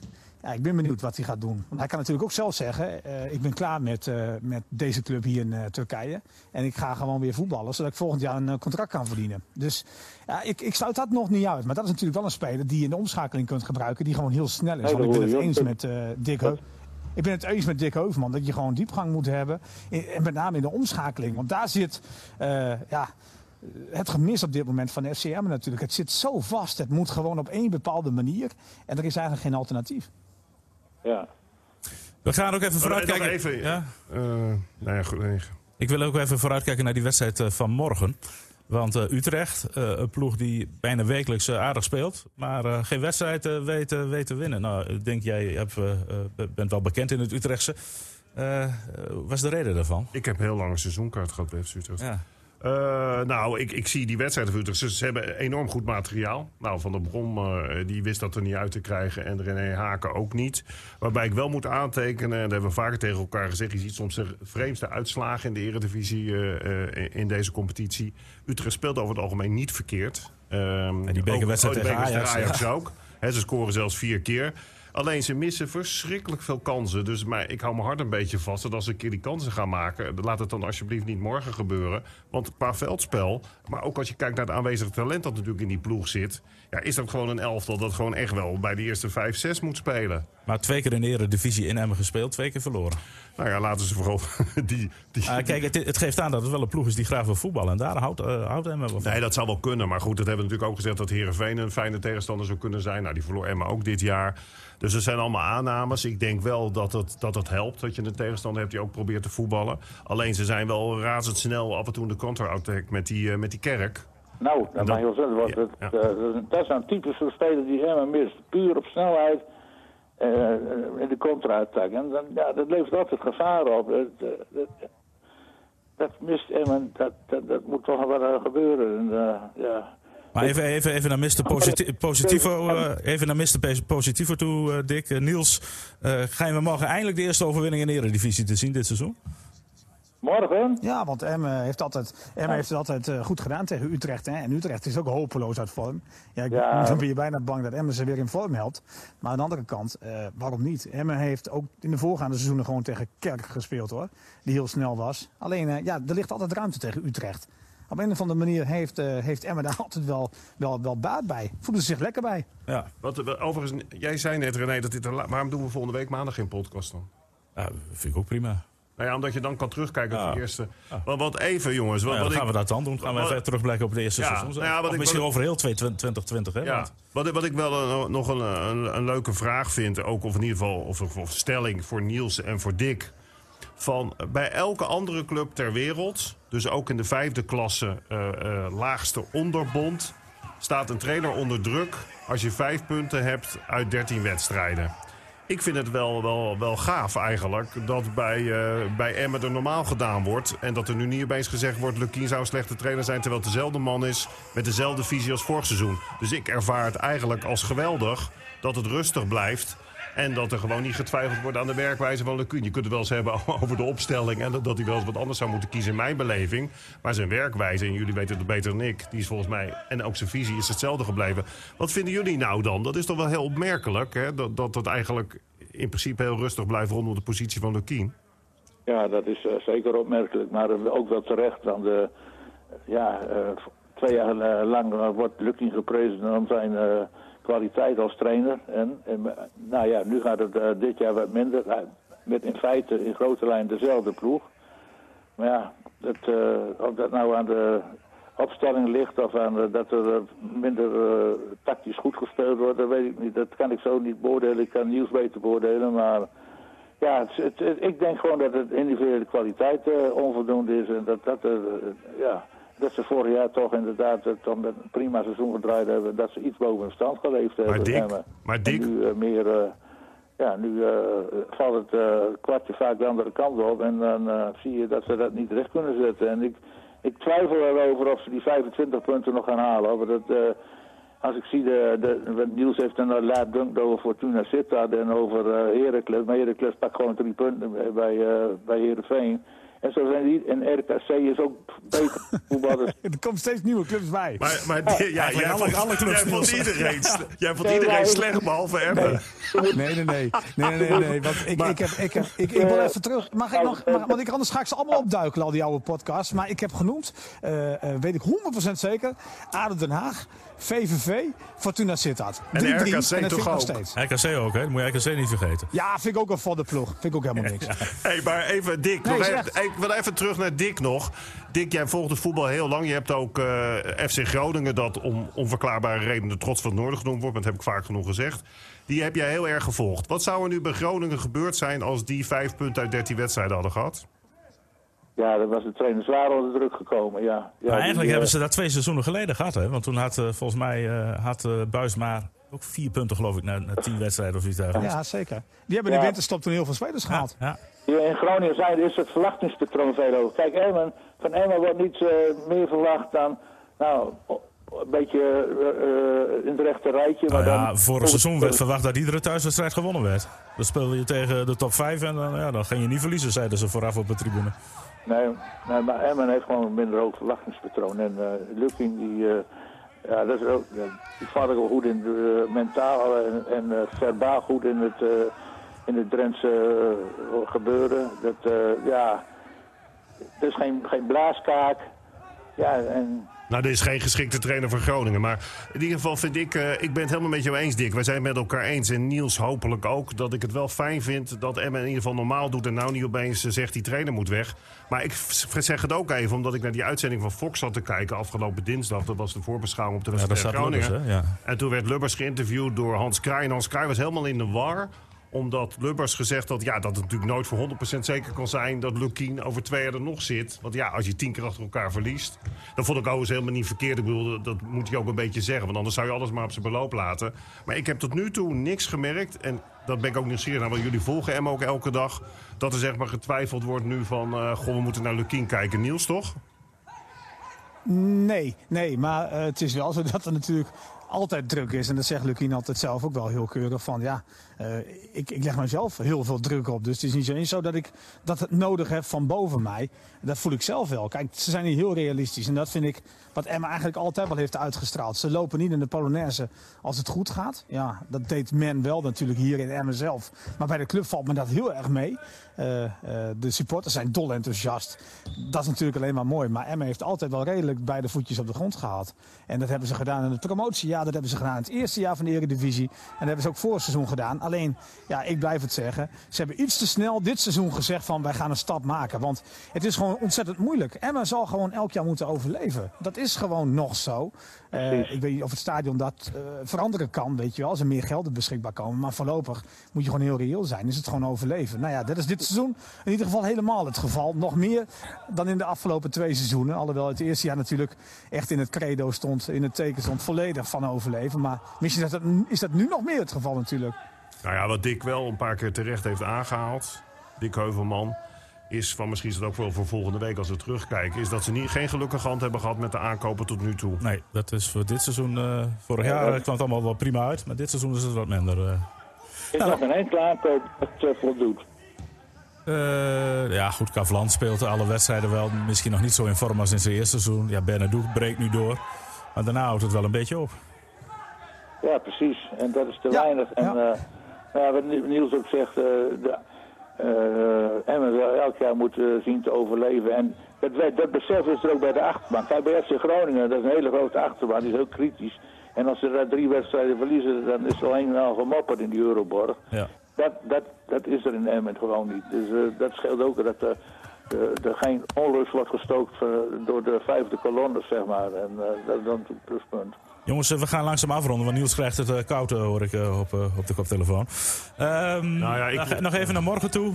Ja, ik ben benieuwd wat hij gaat doen. Want hij kan natuurlijk ook zelf zeggen: uh, ik ben klaar met, uh, met deze club hier in uh, Turkije. En ik ga gewoon weer voetballen, zodat ik volgend jaar een contract kan verdienen. Dus ja, ik, ik sluit dat nog niet uit. Maar dat is natuurlijk wel een speler die je in de omschakeling kunt gebruiken, die gewoon heel snel is. Want ik ben het eens met Dick Heuvel. Ik ben het eens met Dick Heuvelman dat je gewoon diepgang moet hebben. En met name in de omschakeling. Want daar zit ja, het gemis op dit moment van de FCM natuurlijk. Het zit zo vast. Het moet gewoon op één bepaalde manier. En er is eigenlijk geen alternatief. Ja. We gaan ook even vooruitkijken. Even, ja? Uh, nou ja, goed, nee. Ik wil ook even vooruitkijken naar die wedstrijd van morgen. Want uh, Utrecht, uh, een ploeg die bijna wekelijks uh, aardig speelt, maar geen wedstrijd weet, weet te winnen. Nou, ik denk jij hebt, bent wel bekend in het Utrechtse. wat is de reden daarvan? Ik heb heel lang een seizoenkaart gehad bij FC Utrecht. Ja. Uh, nou, ik, ik zie die wedstrijden van Utrecht. Ze, ze, hebben enorm goed materiaal. Nou, Van der Brom uh, die wist dat er niet uit te krijgen. En René Haken ook niet. Waarbij ik wel moet aantekenen, en dat hebben we vaker tegen elkaar gezegd... je ziet soms de vreemdste uitslagen in de eredivisie uh, in deze competitie. Utrecht speelt over het algemeen niet verkeerd. en die bekerwedstrijd ook, tegen Ajax, Ajax ja. ook. He, ze scoren zelfs vier keer. Alleen ze missen verschrikkelijk veel kansen. Dus maar ik hou mijn hart een beetje vast dat als ze een keer die kansen gaan maken... laat het dan alsjeblieft niet morgen gebeuren. Want qua veldspel, maar ook als je kijkt naar het aanwezige talent... dat natuurlijk in die ploeg zit... Ja, is dat gewoon een elftal dat gewoon echt wel bij de eerste vijf, zes moet spelen. Maar twee keer in de eredivisie in Emmen gespeeld, twee keer verloren. Nou ja, laten ze vooral die... die uh, kijk, het, het, geeft aan dat het wel een ploeg is die graag wil voetballen. En daar houdt, uh, houdt Emmen wel van. Nee, dat zou wel kunnen. Maar goed, dat hebben we natuurlijk ook gezegd... dat Heerenveen een fijne tegenstander zou kunnen zijn. Nou, die verloor Emmen ook dit jaar. Dus er zijn allemaal aannames. Ik denk wel dat het, dat het helpt dat je een tegenstander hebt die ook probeert te voetballen. Alleen ze zijn wel razendsnel af en toe in de counter-attack met die, uh, met die kerk. Nou, dat, mag je wel zeggen. Want Ja, het, ja. eh, dat is een typisch soort speler die helemaal mist. Puur op snelheid eh, in de contra-attack. En dan, ja, dat levert altijd gevaar op. Dat, eh, dat, dat mist Emmen. Dat, dat, dat moet toch wel eh, gebeuren. En, eh, ja. Maar even, even, even naar Mr. Positi Positivo, uh, even naar Mr. Positivo toe, uh, Dick. Uh, Niels, gaan we morgen eindelijk de eerste overwinning in de Eredivisie te zien dit seizoen? Morgen? Ja, want Emmen heeft, altijd, Emmen heeft het altijd goed gedaan tegen Utrecht. Hè? En Utrecht is ook hopeloos uit vorm. Ja, ik, Ja. Dan ben je bijna bang dat Emmen ze weer in vorm helpt. Maar aan de andere kant, eh, waarom niet? Emmen heeft ook in de voorgaande seizoenen gewoon tegen Kerk gespeeld hoor. Die heel snel was. Alleen, eh, ja, er ligt altijd ruimte tegen Utrecht. Op een of andere manier heeft, eh, heeft Emmen daar altijd wel, wel, wel baat bij. Voelen ze zich lekker bij. Ja, Wat, eh, overigens, jij zei net René dat dit een Waarom doen we volgende week maandag geen podcast dan? ja vind ik ook prima. Nou ja, omdat je dan kan terugkijken op Ja. de eerste. Want, want even jongens. Wat, Nou ja, wat gaan ik, we dat dan doen. Gaan we wat- even terugblikken op het eerste Ja, seizoen. nou ja, wat of ik- misschien wat over heel 2020, hè? Ja, wat, ik- wat ik wel een- nog een, een, een leuke vraag vind, ook of in ieder geval of, of, of stelling voor Niels en voor Dick. Van eh, bij elke andere club ter wereld, dus ook in de vijfde klasse, eh, eh, laagste onderbond, staat een trainer onder druk als je vijf punten hebt uit 13 wedstrijden. ik vind het wel, wel, wel gaaf eigenlijk dat bij, uh, bij Emmen er normaal gedaan wordt. En dat er nu niet opeens gezegd wordt... Lukien zou een slechte trainer zijn terwijl het dezelfde man is... met dezelfde visie als vorig seizoen. Dus ik ervaar het eigenlijk als geweldig dat het rustig blijft... En dat er gewoon niet getwijfeld wordt aan de werkwijze van Lecun. Je kunt het wel eens hebben over de opstelling... en dat hij wel eens wat anders zou moeten kiezen in mijn beleving. Maar zijn werkwijze, en jullie weten het beter dan ik... die is volgens mij, en ook zijn visie, is hetzelfde gebleven. Wat vinden jullie nou dan? Dat is toch wel heel opmerkelijk, hè? Dat, dat eigenlijk in principe heel rustig blijft rondom de positie van Lukien. Ja, dat is uh, zeker opmerkelijk. Maar ook wel terecht. Want de, ja, uh, twee jaar lang wordt Lukien geprezen om zijn kwaliteit als trainer. En, en, nou ja, nu gaat het uh, dit jaar wat minder. met in feite in grote lijn dezelfde ploeg. Maar ja, uh, of dat nou aan de opstelling ligt of aan de, dat er minder tactisch goed gespeeld wordt, dat weet ik niet. Dat kan ik zo niet beoordelen. Ik kan nieuws beter beoordelen, maar ja, het, het, ik denk gewoon dat het individuele kwaliteit onvoldoende is en dat dat ja dat ze vorig jaar toch inderdaad uh, toch met een prima seizoen gedraaid hebben. Dat ze iets boven hun stand geleefd hebben. Maar Dick, maar Dick... nu uh, meer... Uh, ja, nu valt het kwartje vaak de andere kant op. En dan zie je dat ze dat niet recht kunnen zetten. En ik, ik twijfel erover of ze die 25 punten nog gaan halen. Over dat, als ik zie, de, de, Niels heeft een laat dunkt over Fortuna Sittard en over uh, Heracles. Maar Heracles pakt gewoon drie punten bij, uh, bij Heerenveen. En zo zijn die. En RKC is ook beter voetballers. er komen steeds nieuwe clubs bij. Maar, maar ja, jij, alle, alle clubs jij vond iedereen, jij vond iedereen slecht, behalve Emmen. Nee, nee, nee. nee, nee, nee, Want ik, ik, heb, ik, heb, ik, ik wil even terug. Mag ik nog, mag, want ik anders ga ik ze allemaal opduiken, al die oude podcasts. Maar ik heb genoemd, uh, uh, weet ik 100% zeker, Aden Den Haag, VVV, Fortuna Sittard. En de RKC toch ook? Steeds. RKC ook, hè? Dat moet je RKC niet vergeten. Ja, vind ik ook een voor de ploeg. Vind ik ook helemaal niks. Hé, hey, maar even Dick, nee, even, ik wil even terug naar Dick nog. Dick, jij volgt het voetbal heel lang. Je hebt ook uh, FC Groningen, dat om onverklaarbare redenen de trots van het noorden genoemd wordt. Dat heb ik vaak genoeg gezegd. Die heb jij heel erg gevolgd. Wat zou er nu bij Groningen gebeurd zijn als die vijf punten uit 13 wedstrijden hadden gehad? Ja, dat was de trainer zwaar onder druk gekomen, ja. ja maar eigenlijk hebben ze dat twee seizoenen geleden gehad, hè? Want toen had uh, volgens mij uh, had Buismaar ook vier punten, geloof ik, na, na tien wedstrijden of iets dergelijks. Ja, zeker. Die hebben ja. de winterstop toen heel veel spelers gehaald. Ja, ja. In Groningen zijn is het verwachtingspatroon veel hoger. Kijk, Emmen, van Emmen wordt niet meer verwacht dan... Nou, een beetje uh, in het rechte rijtje. Maar nou ja, dan, vorig seizoen werd verwacht dat iedere thuiswedstrijd gewonnen werd. Dan speelde je tegen de top 5 en dan, ja, dan ging je niet verliezen, zeiden ze vooraf op de tribune. Nee, maar Emmen heeft gewoon een minder hoog verwachtingspatroon. En uh, Lukking, die, uh, ja, dat is ook, die vader wel goed in de, uh, mentaal en, en verbaal goed in het, in het Drentse gebeuren. Dat, ja, het is geen, geen blaaskaak. Ja, en nou, dit is geen geschikte trainer voor Groningen. Maar in ieder geval vind ik, uh, ik ben het helemaal met jou eens, Dick. Wij zijn het met elkaar eens. En Niels hopelijk ook. Dat ik het wel fijn vind dat Emma in ieder geval normaal doet. En nou niet opeens uh, zegt die trainer moet weg. Maar ik zeg het ook even omdat ik naar die uitzending van Fox zat te kijken afgelopen dinsdag. Dat was de voorbeschouwing op de wedstrijd ja, Groningen. Lubbers, ja. En toen werd Lubbers geïnterviewd door Hans Kraai. En Hans Kraai was helemaal in de war omdat Lubbers gezegd had ja, dat het natuurlijk nooit voor 100% zeker kan zijn dat Lukien over twee jaar er nog zit. Want ja, als je tien keer achter elkaar verliest. Dan vond ik overigens helemaal niet verkeerd. Ik bedoel, dat moet je ook een beetje zeggen. Want anders zou je alles maar op zijn beloop laten. Maar ik heb tot nu toe niks gemerkt. En dat ben ik ook nieuwsgierig naar. Want jullie volgen hem ook elke dag. Dat er zeg maar getwijfeld wordt nu van. Uh, goh, we moeten naar Lukien kijken. Niels, toch? Nee, nee, maar uh, het is wel zo dat er natuurlijk altijd druk is. En dat zegt Lukien altijd zelf ook wel heel keurig van ja, uh, ik, ik leg mezelf heel veel druk op. Dus het is niet zo zo dat ik dat het nodig heb van boven mij. Dat voel ik zelf wel. Kijk, ze zijn hier heel realistisch. En dat vind ik wat Emma eigenlijk altijd wel heeft uitgestraald. Ze lopen niet in de Polonaise als het goed gaat. Ja, dat deed men wel natuurlijk hier in Emmen zelf. Maar bij de club valt me dat heel erg mee. Uh, uh, de supporters zijn dol enthousiast. Dat is natuurlijk alleen maar mooi. Maar Emma heeft altijd wel redelijk beide voetjes op de grond gehad. En dat hebben ze gedaan in het promotiejaar. Dat hebben ze gedaan in het eerste jaar van de Eredivisie. En dat hebben ze ook voor het seizoen gedaan. Alleen, ja, ik blijf het zeggen. Ze hebben iets te snel dit seizoen gezegd van wij gaan een stap maken. Want het is gewoon ontzettend moeilijk. Emma zal gewoon elk jaar moeten overleven. Dat is gewoon nog zo. Uh, ik weet niet of het stadion dat uh, veranderen kan, weet je wel. Als er meer gelden beschikbaar komen. Maar voorlopig moet je gewoon heel reëel zijn. Is het gewoon overleven. Nou ja, dat is dit seizoen in ieder geval helemaal het geval. Nog meer dan in de afgelopen twee seizoenen. Alhoewel het eerste jaar natuurlijk echt in het credo stond. In het teken stond volledig van overleven. Maar misschien is dat, is dat nu nog meer het geval natuurlijk. Nou ja, wat Dick wel een paar keer terecht heeft aangehaald, Dick Heuvelman, is van misschien is het ook wel voor volgende week als we terugkijken, is dat ze niet, geen gelukkige hand hebben gehad met de aankopen tot nu toe. Nee, dat is voor dit seizoen. Uh, vorig jaar kwam het allemaal wel prima uit, maar dit seizoen is het wat minder. Uh. Is nou, nog geen enkele aankoop dat het voldoet? Uh, ja, goed, Kavlan speelt alle wedstrijden wel. Misschien nog niet zo in vorm als in zijn eerste seizoen. Ja, Bernardo breekt nu door. Maar daarna houdt het wel een beetje op. Ja, precies. En dat is te weinig. En ja. Uh, wat Niels ook zegt, uh, de, uh, Emmen elk jaar moet zien te overleven. En dat, dat besef is er ook bij de achterban. Kijk, bij FC Groningen, dat is een hele grote achterban, die is heel kritisch. En als ze daar drie wedstrijden verliezen, dan is er alleen al gemopperd in die Euroborg. Ja. Dat, dat, dat is er in Emmen gewoon niet. Dus uh, dat scheelt ook dat er, er geen onrust wordt gestookt door de vijfde kolonne, zeg maar. En dat is dan een pluspunt. Jongens, we gaan langzaam afronden, want Niels krijgt het uh, koud, hoor ik op, op de koptelefoon. Um, nou ja, ik... Nog even naar morgen toe.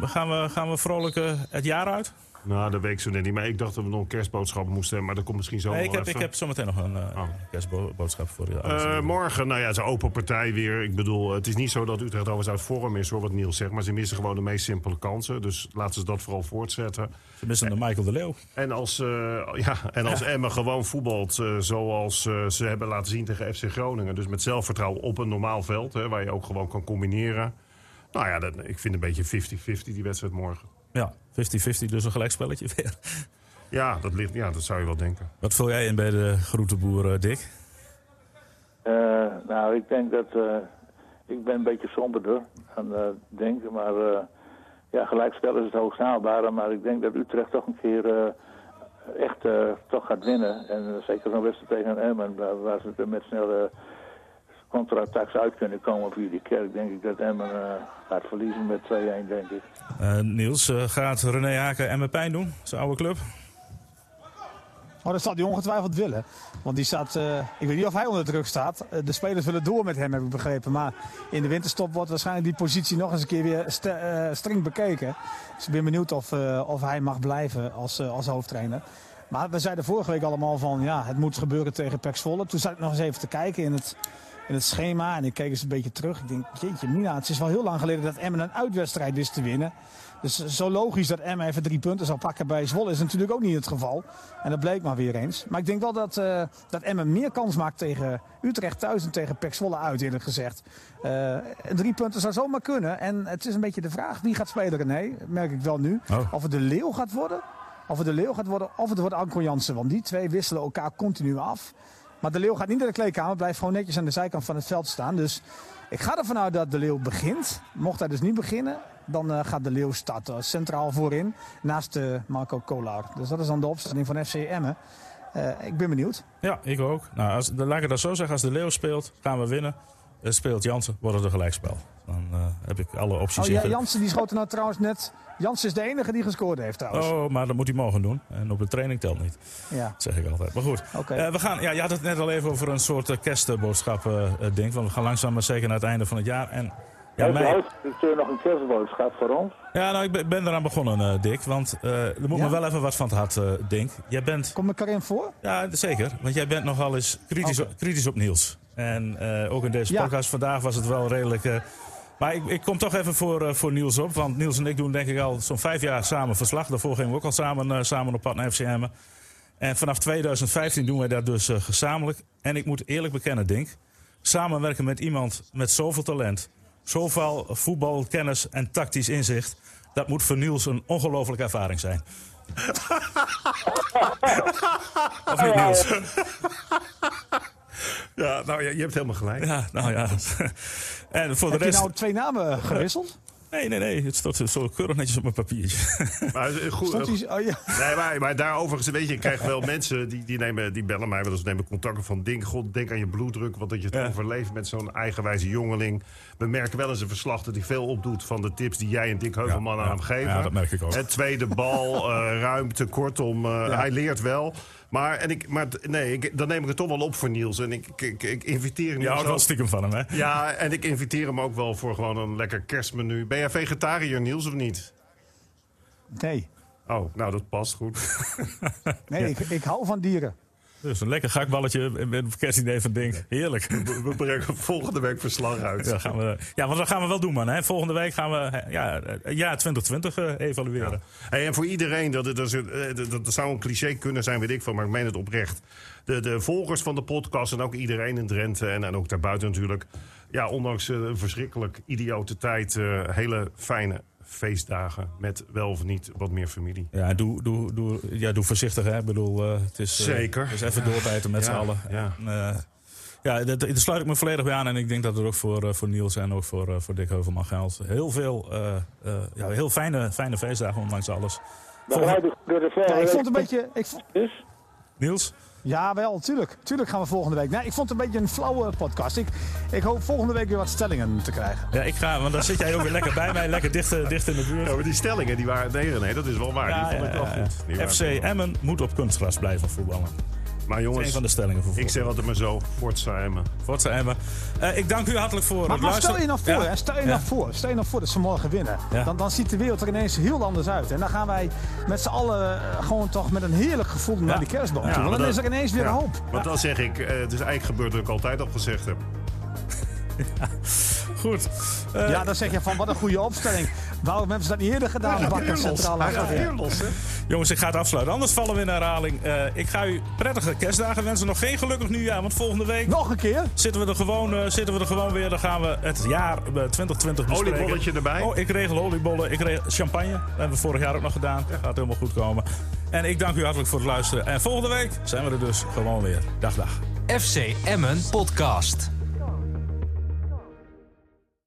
gaan, we, gaan we vrolijk het jaar uit? Nou, dat weet ik zo net niet. Maar ik dacht dat we nog een kerstboodschap moesten hebben. Maar dat komt misschien zo nee, ik heb, Ik heb zometeen nog een uh, oh. kerstboodschap voor je. Uh, morgen, nou ja, het is een open partij weer. Ik bedoel, het is niet zo dat Utrecht overigens uit vorm is, hoor, wat Niels zegt. Maar ze missen gewoon de meest simpele kansen. Dus laten ze dat vooral voortzetten. Ze missen de Michael de Leeuw. En als, uh, ja, en als ja. Emma gewoon voetbalt zoals ze hebben laten zien tegen FC Groningen. Dus met zelfvertrouwen op een normaal veld, hè, waar je ook gewoon kan combineren. Nou ja, dat, ik vind een beetje 50-50 die wedstrijd morgen. Ja, 50-50, dus een gelijkspelletje weer. Ja dat, ligt, ja, dat zou je wel denken. Wat vul jij in bij de groenteboer, uh, Dick? Uh, nou, ik denk dat... Uh, ik ben een beetje somberder aan denken, maar... ja, gelijkspel is het hoogst haalbare, maar ik denk dat Utrecht toch een keer echt toch gaat winnen. En zeker zo'n wedstrijd tegen Emmen, waar, waar ze het met snelle contractax uit kunnen komen via die kerk, denk ik dat Emmen uh, gaat verliezen met 2-1, denk ik. Uh, Niels, uh, gaat René Haken Emmen pijn doen, zijn oude club? Oh, dat zal hij ongetwijfeld willen. Want die staat, ik weet niet of hij onder druk staat. de spelers willen door met hem, heb ik begrepen. Maar in de winterstop wordt waarschijnlijk die positie nog eens een keer weer streng bekeken. Dus ik ben benieuwd of, of hij mag blijven als, als hoofdtrainer. Maar we zeiden vorige week allemaal van, ja, het moet gebeuren tegen Pek Zwolle. Toen zat ik nog eens even te kijken in het in het schema. En ik keek eens een beetje terug. Ik denk, jeetje Mina, het is wel heel lang geleden dat Emmen een uitwedstrijd is te winnen. Dus zo logisch dat Emmen even drie punten zal pakken bij Zwolle is natuurlijk ook niet het geval. En dat bleek maar weer eens. Maar ik denk wel dat, uh, dat Emmen meer kans maakt tegen Utrecht thuis en tegen Pek Zwolle uit eerlijk gezegd. Uh, drie punten zou zomaar kunnen. En het is een beetje de vraag wie gaat spelen Nee, merk ik wel nu. Oh. Of het de Leeuw gaat worden. Of het de Leeuw gaat worden of het wordt Anko Jansen. Want die twee wisselen elkaar continu af. Maar de Leeuw gaat niet naar de kleedkamer. Blijft gewoon netjes aan de zijkant van het veld staan. Dus ik ga ervan uit dat de Leeuw begint. Mocht hij dus niet beginnen, dan uh, gaat de Leeuw starten. Centraal voorin, naast uh, Marco Kolar. Dus dat is dan de opstelling van FC Emmen. Uh, ik ben benieuwd. Ja, ik ook. Nou, als, laat ik dat zo zeggen. Als de Leeuw speelt, gaan we winnen. speelt Jansen, wordt het een gelijkspel. Dan uh, heb ik alle opties. Oh ja, Jansen die schoot er nou trouwens net. Jansen is de enige die gescoord heeft trouwens. Oh, maar dat moet hij mogen doen. En op de training telt niet. Ja. Dat zeg ik altijd. Maar goed. Okay. Uh, we gaan, ja, je had het net al even over een soort uh, kerstboodschap denk. Want we gaan langzaam maar zeker naar het einde van het jaar. En ja, mij... Is er nog een kerstboodschap voor ons? Ja, nou, ik ben, eraan begonnen, Dick. Want uh, er moet ja? me wel even wat van het hart, uh, Dink. Jij bent... Kom ik erin voor? Ja, zeker. Want jij bent nogal eens kritisch, okay. op, kritisch op Niels. En uh, ook in deze ja. podcast vandaag was het wel redelijk... Maar ik, ik, kom toch even voor, voor Niels op. Want Niels en ik doen denk ik al zo'n vijf jaar samen verslag. Daarvoor gingen we ook al samen, samen op pad naar FCM. En vanaf 2015 doen wij dat dus gezamenlijk. En ik moet eerlijk bekennen, Dink. Samenwerken met iemand met zoveel talent zoveel voetbalkennis en tactisch inzicht. Dat moet voor Niels een ongelofelijke ervaring zijn. of niet, Niels? Ja, nou ja, je hebt helemaal gelijk. Ja, nou ja. en voor Heb de rest... je nou twee namen gewisseld? Nee, nee, nee. Het stond zo keurig netjes op mijn papiertje. Maar goed. oh, ja. Nee, maar, maar daarover, weet je, ik krijg wel mensen die, die, nemen, die bellen mij wel eens, nemen contact van denk, God, denk aan je bloeddruk, want dat je het ja. overleeft met zo'n eigenwijze jongeling. We merken wel eens een verslag dat hij veel opdoet van de tips die jij en Dick Heuvelman ja, aan hem geven. Ja, dat merk ik ook. Het tweede bal, uh, ruimte, kortom, uh, hij leert wel. Maar, en ik, maar nee, ik, dan neem ik het toch wel op voor Niels. En ik, ik, ik inviteer hem. Je houdt wel stiekem van hem, hè? Ja, en ik inviteer hem ook wel voor gewoon een lekker kerstmenu. Ben jij vegetariër, Niels, of niet? Nee. Oh, nou, dat past goed. nee, ik, ik hou van dieren. Dus een lekker gakballetje met een kerstidee van Ding. Heerlijk. We, brengen volgende week verslag uit. Ja, gaan we, ja, want dat gaan we wel doen, man. Hè. Volgende week gaan we ja, jaar 2020 uh, evalueren. Ja. Hey, en voor iedereen, dat, dat, dat, dat, zou een cliché kunnen zijn, weet ik van, maar ik meen het oprecht. De, de volgers van de podcast en ook iedereen in Drenthe en, en ook daarbuiten natuurlijk. Ja, ondanks een verschrikkelijk idiote tijd, uh, hele fijne feestdagen met wel of niet wat meer familie. Ja, doe, doe, doe, ja, doe voorzichtig. Hè. Ik bedoel, uh, het is, uh, Zeker. Het is even doorbijten met ja, z'n allen. Ja. En, ja, daar sluit ik me volledig bij aan. En ik denk dat er ook voor, voor Niels en ook voor, voor Dick Heuvelman geldt. Heel veel ja, heel fijne, fijne feestdagen, ondanks alles. Volgende... Ja, ik vond een beetje... Ik vond... Niels? Ja, wel, tuurlijk. Tuurlijk gaan we volgende week. Nee, ik vond het een beetje een flauwe podcast. Ik, ik hoop volgende week weer wat stellingen te krijgen. Ja, ik ga, want dan zit jij ook weer lekker bij mij, lekker dicht, dicht in de buurt. Ja, maar die stellingen, die waren... Nee, nee, dat is wel waar. Ja, die vond ik wel goed. FC Emmen moet op kunstgras blijven voetballen. Maar jongens, een van de stellingen voor ik zeg altijd maar zo, Forza Emmen. Forza Emmen. Uh, ik dank u hartelijk voor maar, het maar luisteren. stel je nou voor, ja. stel je nou voor, stel je nou voor dat ze morgen winnen. Ja. Dan, dan ziet de wereld er ineens heel anders uit. En dan gaan wij met z'n allen uh, gewoon toch met een heerlijk gevoel naar die kerstboom toe. Want dan is er ineens weer hoop. Want dan zeg ik, uh, het is eigenlijk gebeurd wat ik altijd al gezegd heb. Ja, goed. Uh, ja, dan zeg je van wat een goede opstelling. Waarom hebben ze dat niet eerder gedaan? Gaat centraal Hij gaat weer los, hè? Jongens, ik ga het afsluiten. Anders vallen we in herhaling. Uh, ik ga u prettige kerstdagen wensen. Nog geen gelukkig nieuwjaar, want volgende week... Nog een keer? Zitten we er gewoon, uh, zitten we er gewoon weer. Dan gaan we het jaar 2020 bespreken. Oliebolletje erbij. Oh, ik regel oliebollen. Ik regel champagne. Dat hebben we vorig jaar ook nog gedaan. Dat gaat helemaal goed komen. En ik dank u hartelijk voor het luisteren. En volgende week zijn we er dus gewoon weer. Dag, dag. FC Emmen Podcast.